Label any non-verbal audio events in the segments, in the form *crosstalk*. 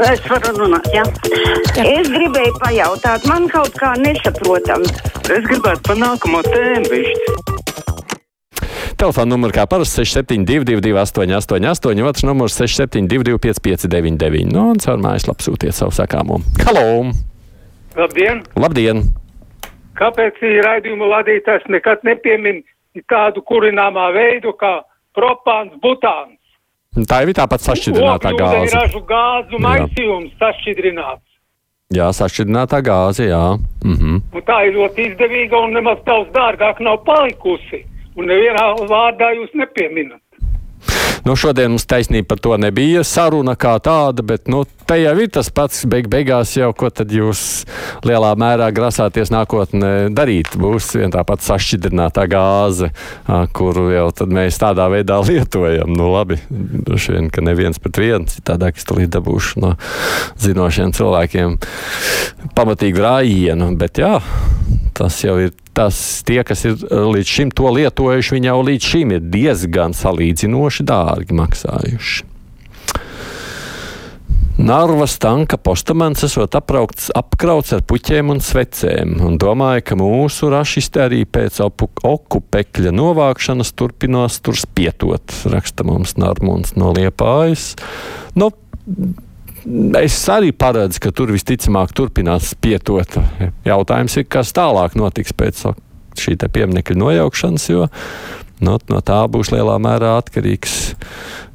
Es varu runāt, jā. Es gribēju pajautāt, man kaut kā nesaprotam. Es gribētu pa nākamo tēmu višķi. Telefona numurs kā parasti 6722, 888, otrs numurs 672, 559, nu, un caur mājaslapu sūtiet savu sakāmo. Halo! Labdien! Labdien! Kāpēc raidījuma vadītājs nekad nepiemin tādu kurināmā veidu kā propāns, butāns? Tā jau ir tāpat sašķidrinātā gāze. Ražu gāzu maisījums sašķidrināts. Jā, sašķidrinātā gāze, jā. Mhm. Un tā ir ļoti izdevīga un nemaz daudz dārgāk nav palikusi. Un nevienā vārdā jūs nepieminat. Nu, šodien mums taisnība par to nebija saruna kā tāda, bet nu, te jau ir tas pats beig beigās jau, ko tad jūs lielā mērā grasāties nākotnē darīt. Būs vien tā pati sašķidrinātā gāze, kuru jau mēs tādā veidā *laughs* lietojam. Nu, labi, vien, ka neviens pret vienu citādāk es tulīt dabūšu no zinošiem cilvēkiem pamatīgu rājienu, bet jā, tas jau ir tas, tie, kas ir līdz šim to lietojuši, viņi jau līdz šim ir diezgan salīdzinoši dārgi maksājuši. Narvas tanka postaments esot apraukts, apkrauts ar puķiem un svecēm, un domāju, ka mūsu rašisti arī pēc okupekļa novākšanas turpinās tur spietot, raksta mums Narmuns no Liepājas. Nu, Es arī paredzu, ka tur visticamāk turpinās spietot. Jautājums ir, kas tālāk notiks pēc šī pieminiekļa nojaukšanas, jo nu, no tā būs lielā mērā atkarīgs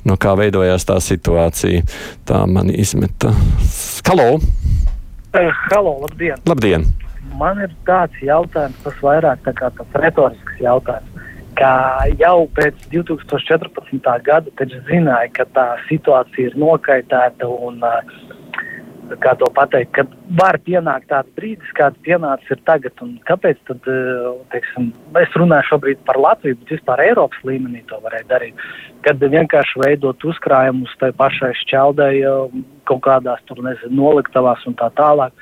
no kā veidojās tā situācija. Tā man izmeta. Halo! Uh, halo, labdien! Labdien! Man ir tāds jautājums, tas vairāk tā kā tāds retorisks jautājums. Kā jau pēc 2014. gada taču zināja, ka tā situācija ir nokaitēta un, kā to pateikt, ka var pienākt tāds brīdis, kāds pienācis ir tagad. Un kāpēc tad, teiksim, es runāju šobrīd par Latviju, bet vispār Eiropas līmenī to varēja darīt kad vienkārši veidot uzkrājumus tai pašai šķeldai kaut kādās tur, nezinu, noliktavās un tā tālāk,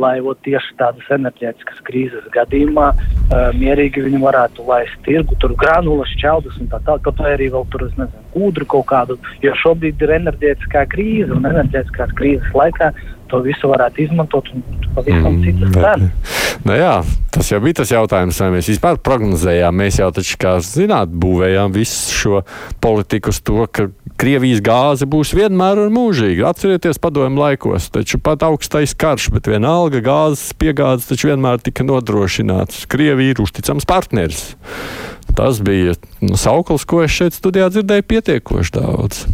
lai ot, tieši tādas enerģētiskas krīzes gadījumā uh, mierīgi viņi varētu laist tirgu, tur granulas, šķeldas un tā tālāk, kaut vai arī vēl tur, es nezinu, kūdru kaut kādu, jo šobrīd ir enerģētiskā krīze un enerģētiskās krīzes laikā to visu varētu izmantot un pavisam mm, citas cenas. Nu jā, tas jau bija tas jautājums, vai mēs vispār prognozējām. Mēs jau taču, kā zināt, būvējām visu šo politiku uz to, ka Krievijas gāze būs vienmēr un mūžīgi. Atcerieties, padomju laikos, taču pat augstais karš, bet vienalga gāzes piegādes taču vienmēr tika nodrošināts. Krievija ir uzticams partneris. Tas bija nu, sauklis, ko es šeit studijā dzirdēju pietiekoši daudz.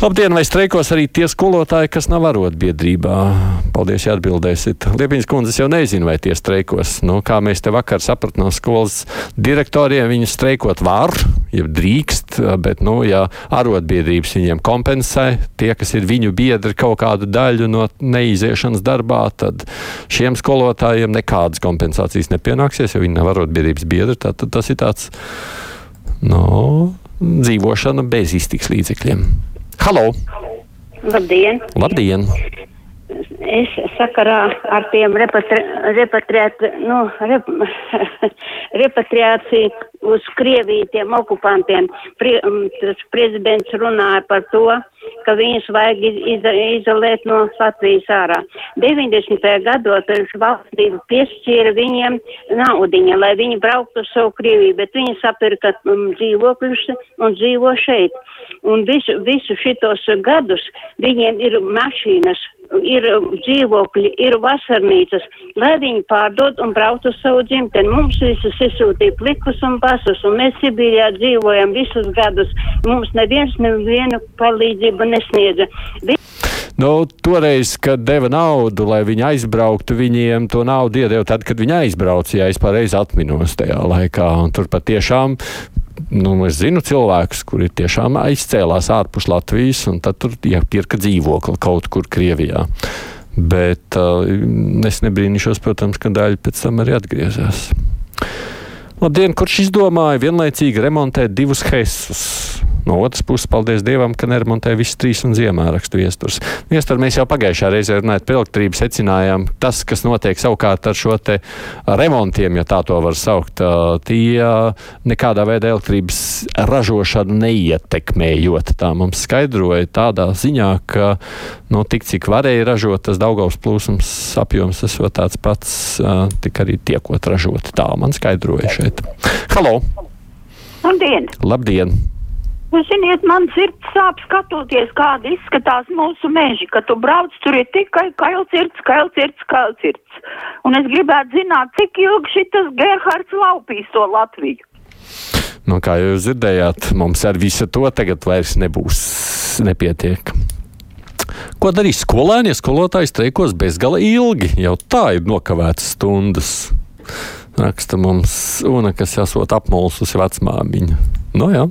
Labdien, vai streikos arī tie skolotāji, kas nav arotbiedrībā? Paldies, ja atbildēsiet. Liepiņas kundzes jau nezinu, vai tie streikos. Nu, kā mēs te vakar sapratām no skolas direktoriem, viņi streikot var, ja drīkst, bet, nu, ja arotbiedrības viņiem kompensē, tie, kas ir viņu biedri kaut kādu daļu no neiziešanas darbā, tad šiem skolotājiem nekādas kompensācijas nepienāksies, jo viņi nav arotbiedrības biedri. Tad, tas ir tāds, nu, dzīvošana bez iztiks līdzekļiem. Halo! Labdien! Labdien! Es sakarā ar tiem repatri, repatriāt, nu, rep, *laughs* repatriāciju uz Krieviju tiem okupantiem. Pre, tas prezidents runāja par to, ka viņus vajag iz, izolēt no Latvijas ārā. 90. gados valdība piešķīra viņiem naudiņa, lai viņi brauktu uz savu Krieviju, bet viņi sapirka um, dzīvokļus un dzīvo šeit. Un visu, visu šitos gadus viņiem ir mašīnas, ir dzīvokļi, ir vasarnīcas, lai viņi pārdod un braukt uz savu dzimteni. Mums visus izsūtīja plikus un pasus, un mēs Sibīrijā dzīvojam visus gadus. Mums neviens nevienu palīdzību nesniedza. Vi Nu, toreiz, kad deva naudu, lai viņi aizbrauktu, viņiem to naudu iedeva tad, kad viņi aizbrauca, ja es pareizi atminos tajā laikā. Un tur patiešām nu, es zinu cilvēkus, kuri tiešām aizcēlās ārpus Latvijas, un tad tur iepirka dzīvokli kaut kur Krievijā. Bet uh, es nebrīnīšos, protams, ka daļa pēc tam arī atgriezās. Labdien, kurš izdomāja vienlaicīgi remontēt divus heisus? No otras puses, paldies Dievam, ka neremontē visas trīs un ziemā rakstu viesturs. Viestur mēs jau pagājušā reizē runājot par elektrību, secinājām, tas, kas notiek savukārt ar šo te remontiem, ja tā to var saukt, tie nekādā veidā elektrības ražošanu neietekmējot. Tā mums skaidroja tādā ziņā, ka no nu, tik cik varēja ražot, tas Daugavs plūsums apjoms esot tāds pats, tik arī tiekot ražot. Tā man skaidroja šeit. Halo! Labdien! Labdien! Jūs ziniet, man sirds sāp skatoties, kāda izskatās mūsu meži, ka tu brauc, tur ir tikai kailcirts, kailcirts, kailcirts. Un es gribētu zināt, cik ilgi šitas Gerhards laupīs to Latviju. Nu, kā jūs dzirdējāt, mums ar visu to tagad vairs nebūs nepietiek. Ko darīs skolēni, ja skolotājs streikos bezgala ilgi? Jau tā ir nokavētas stundas. Raksta mums Una, kas esot apmulsusi vecmāmiņa. Nu, jā,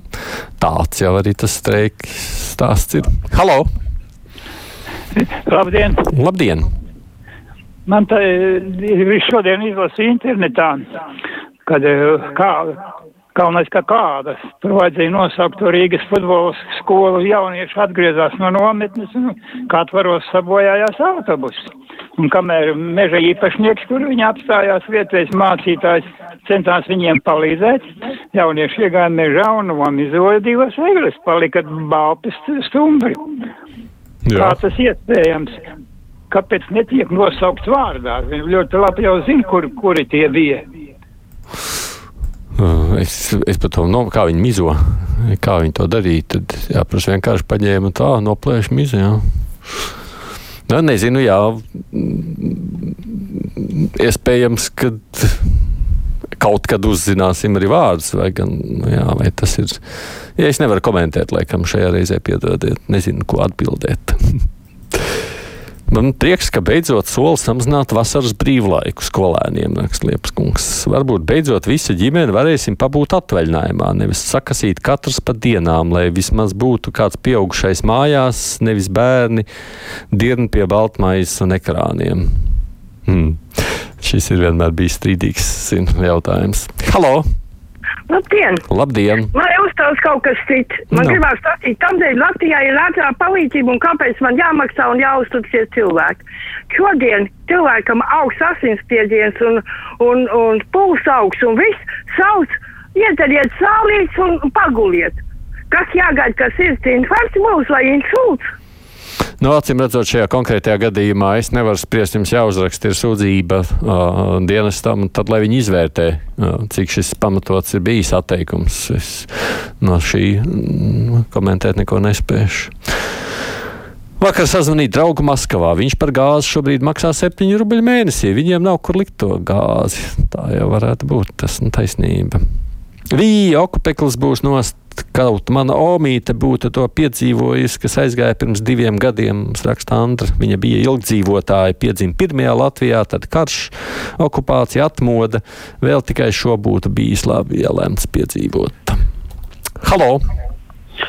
tāds jau arī tas streiks stāsts ir. Halo! Labdien! Labdien! Man tā ir šodien izlasīja internetā, kad kā Galvenais, ka kādas. Tur vajadzēja nosaukt to Rīgas futbola skolu jaunieši atgriezās no nometnes un katvaros sabojājās autobusi. Un kamēr meža īpašnieks, kur viņi apstājās vietējais mācītājs, centās viņiem palīdzēt, jaunieši iegāja mežā un nomizoja divas egles, palika balpis stumbri. Jā. Kā tas iespējams? Kāpēc netiek nosaukts vārdā? Viņi ļoti labi jau zina, kur, kuri tie bija. Es, es pat to no, kā viņi mizo, kā viņi to darīja. Tad jāprasa vienkārši paņēma tā, noplēš mizu. Jā. Nu, nezinu, jā. Iespējams, ka kaut kad uzzināsim arī vārdus, vai, gan, nu, jā, vai tas ir. Ja es nevaru komentēt, laikam, šajā reizē piedodiet, nezinu, ko atbildēt. *laughs* Man prieks, ka beidzot solis samazināt vasaras brīvlaiku skolēniem, raksta Liepas kungs. Varbūt beidzot visa ģimene varēsim pabūt atvaļinājumā, nevis sakasīt katrs pa dienām, lai vismaz būtu kāds pieaugušais mājās, nevis bērni dirni pie baltmaizes un ekrāniem. Hmm. Šis ir vienmēr bijis strīdīgs jautājums. Halo! Labdien! Labdien! Man ir uzstāsts kaut kas cits. Man no. gribās stāstīt, kādēļ Latvijā ir ātrā palīdzība un kāpēc man jāmaksā un jāuztuksies cilvēki. Šodien cilvēkam augsts asinsspiediens un, un, un pulss augsts un viss sauc, iedariet sālītes un paguliet. Kas jāgaida, kas ir infarkts būs vai insults? Nu, acīm redzot, šajā konkrētajā gadījumā es nevaru spriest, jums jāuzraksta ir sūdzība uh, dienestam, tad lai viņi izvērtē, uh, cik šis pamatots ir bijis atteikums. Es no šī mm, komentēt neko nespēšu. Vakar sazvanīja draugu Maskavā. Viņš par gāzi šobrīd maksā 7 rubļu mēnesī. Viņiem nav kur likt to gāzi. Tā jau varētu būt. Tas ir taisnība. Vīja okupeklis būs nost kaut mana omīte būtu to piedzīvojusi, kas aizgāja pirms diviem gadiem, raksta Andra. Viņa bija ilgdzīvotāja, piedzima pirmajā Latvijā, tad karš, okupācija, atmoda. Vēl tikai šo būtu bijis labi, ja lemts piedzīvot. Halo!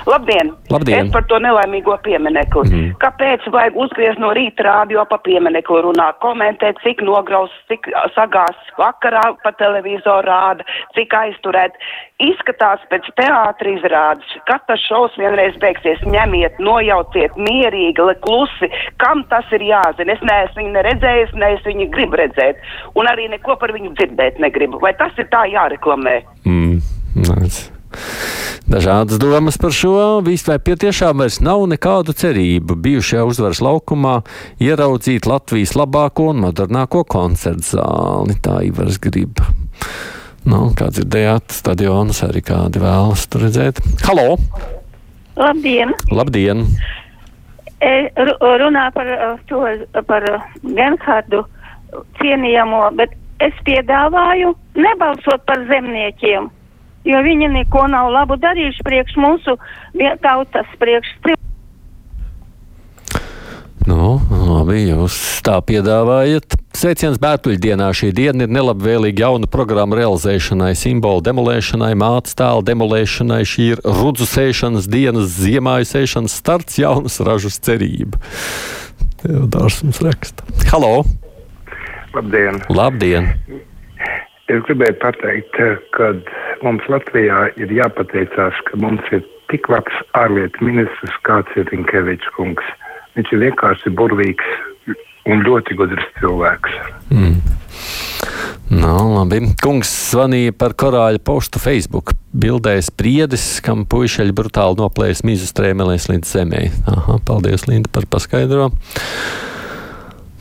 Labdien! Labdien. Es par to nelaimīgo pieminekli. Mm. Kāpēc vajag uzgriezt no rīta rādio pa pieminekli runāt, komentēt, cik nograus, cik sagās vakarā pa televizoru rāda, cik aizturēt. Izskatās pēc teātra izrādes. Katrs šovs vienreiz beigsies. Ņemiet, nojauciet, mierīgi, klusi. Kam tas ir jāzina? Es neesmu viņu neredzējis, ne es viņu gribu redzēt. Un arī neko par viņu dzirdēt negribu. Vai tas ir tā jāreklamē? Mm. Nice. Dažādas domas par šo. Vispār tiešām vairs nav nekādu cerību bijušajā uzvaras laukumā ieraudzīt Latvijas labāko un modernāko koncertu zāli. Tā Ivars grib. Nu, kā dzirdējāt, stadionus arī kādi vēlas tur redzēt. Halo! Labdien! Labdien! E, runā par to, par Genhardu cienījamo, bet es piedāvāju nebalsot par zemniekiem jo viņi neko nav labu darījuši priekš mūsu tautas, priekš cilvēku. Nu, labi, jūs tā piedāvājat. Sveiciens Bērtuļdienā. Šī diena ir nelabvēlīga jauna programma realizēšanai, simbolu demolēšanai, mātes tēlu demolēšanai. Šī ir rudzu sēšanas dienas, ziemāju sēšanas starts, jaunas ražas cerība. Teodārs mums raksta. Halo! Labdien! Labdien! Es gribēju pateikt, ka mums Latvijā ir jāpateicās, ka mums ir tik labs ārlietu ministrs, kāds ir Rinkevičs kungs. Viņš ir vienkārši burvīgs un ļoti gudrs cilvēks. Mm. No, labi. Kungs zvanīja par korāļa postu Facebook. Bildēs priedis, kam puišeļi brutāli noplēs mizu strēmelēs līdz zemē. Aha, paldies, Linda, par paskaidrojumu.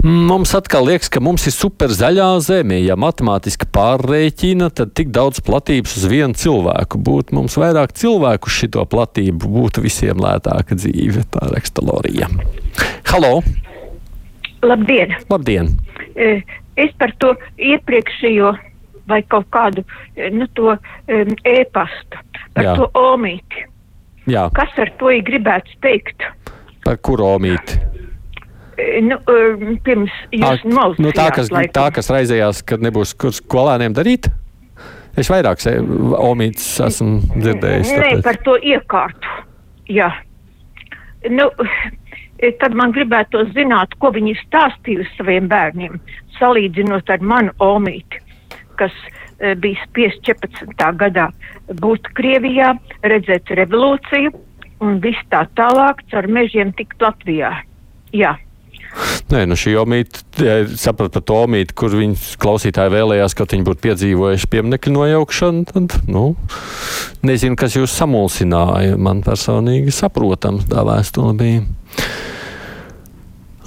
Mums atkal liekas, ka mums ir super zaļā zeme. Ja matemātiski pārreķina, tad tik daudz platības uz vienu cilvēku būtu. Mums vairāk cilvēku uz šito platību būtu visiem lētāka dzīve. Tā raksta Lorija. Halo! Labdien! Labdien! E, es par to iepriekšējo vai kaut kādu e, nu, to um, e-pastu, par Jā. to omīti. Jā. Kas ar to ir gribēts teikt? Par kuru omīti? Nu, um, pirms jūs nolasījāt. Nu, tā, kas, laikam. tā, kas raizējās, ka nebūs kur skolēniem darīt? Es vairāk omītas esmu dzirdējis. Nē, tāpēc. par to iekārtu. Jā. Nu, tad man gribētu zināt, ko viņi stāstīja saviem bērniem, salīdzinot ar manu omīti, kas bija spiest 14. gadā būt Krievijā, redzēt revolūciju un viss tā tālāk caur mežiem tikt Latvijā. Jā. Nē, nu šī omīte, sapratu to omīti, kur viņas klausītāji vēlējās, ka viņi būtu piedzīvojuši pieminiektu nojaukšanu, tad, nu, nezinu, kas jūs samulsināja. Man personīgi saprotams tā vēstule bija.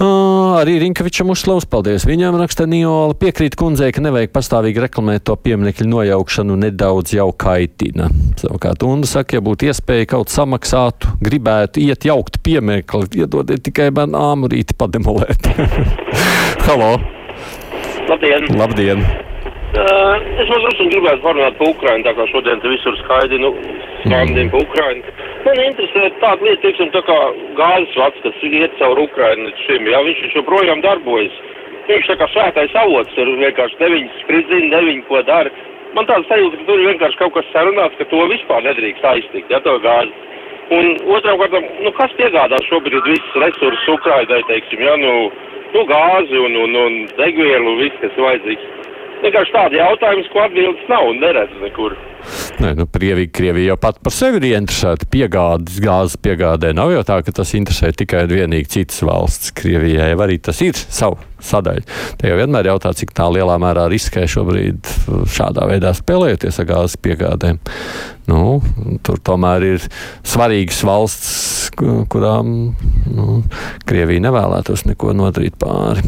Arī Rinkevičam uzslavs, paldies viņam, raksta Niola. Piekrīt kundzei, ka nevajag pastāvīgi reklamēt to pieminiektu nojaukšanu, nedaudz jau kaitina. Savukārt Unda saka, ja būtu iespēja kaut samaksātu, gribētu iet jaukt pieminiektu, iedodiet tikai man āmurīti pademolēt. *laughs* Halo! Labdien! Labdien. Uh, es mazliet gribētu parunāt par Ukrajinu, tā kā šodien te visur skaidri, nu, slāmdien par Ukrajinu. Man interesē tāda lieta, teiksim, tā kā gāzes vats, kas iet caur Ukrajinu līdz šim, jā, viņš joprojām darbojas. Viņš tā kā svētais avots, tur vienkārši deviņi spridzina, deviņi ko dara. Man tāds sajūta, ka tur ir vienkārši kaut kas sarunāts, ka to vispār nedrīkst aiztikt, ja to gāzi. Un otrām kārtām, nu, kas piegādā šobrīd visus resursus Ukrainai, teiksim, ja, nu, nu gāzi un, un, un degvielu viss, kas vajadzīgs. Vienkārši tādi jautājumi, ko atbildes nav un neredz nekur. Nē, nu, Krievija, Krievija jau pat par sevi ir interesēta piegādes, gāzes piegādē. Nav jau tā, ka tas interesē tikai un vienīgi citas valsts. Krievijai arī tas ir savu sadaļu. Te jau vienmēr jautā, cik tā lielā mērā riskē šobrīd šādā veidā spēlējoties ar gāzes piegādēm. Nu, tur tomēr ir svarīgas valsts, kurām nu, Krievija nevēlētos neko nodarīt pāri.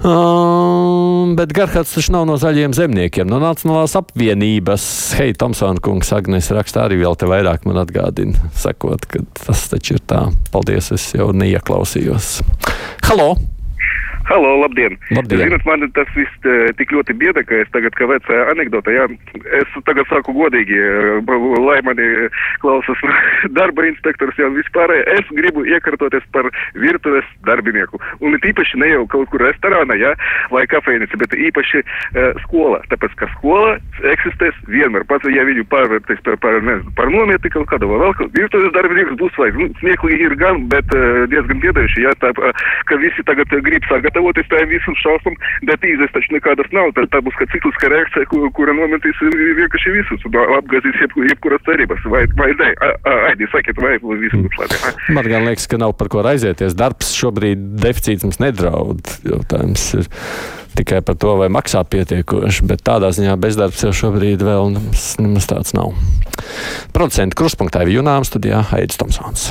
Um, bet Garhards taču nav no zaļiem zemniekiem, no Nacionālās apvienības. Hei, Tomsona kungs, Agnēs rakstā arī vēl te vairāk man atgādina, sakot, ka tas taču ir tā. Paldies, es jau neieklausījos. Halo! Halo, labdien! labdien. Zinat, man tas viss eh, tik ļoti bieda, ka es tagad, kā vecā anekdote, jā, es tagad saku godīgi, eh, lai mani klausas *laughs* darba inspektors jau vispārēji, es gribu iekārtoties par virtuves darbinieku. Un tīpaši ne jau kaut kur restorānā, jā, vai kafejnīca, bet īpaši uh, skola. Tāpēc, ka skola eksistēs vienmēr. Pats, ja viņu pārvērtīs par, par, nezinu, par nomieti kaut kādu vai vēl kaut virtuves darbinieks būs vajag. Nu, smieklīgi ir gan, bet uh, diezgan biedējuši, jā, tā, uh, ka visi tagad grib sagatavot gatavoties tajam visam šausmam, bet izējas taču nekādas nav. Tā, tā būs kā cikliska reakcija, kur, kura nometīs vienkārši visus un apgāzīs jeb, jebkuras cerības. Vai, vai nē, Aidi, sakiet, vai visu būs labi. Man gan liekas, ka nav par ko raizēties. Darbs šobrīd deficīts mums nedraud. Jautājums ir tikai par to, vai maksā pietiekoši, bet tādā ziņā bezdarbs jau šobrīd vēl nemaz, tāds nav. Producents kruspunktā ir Junām studijā Aidis Tomsons.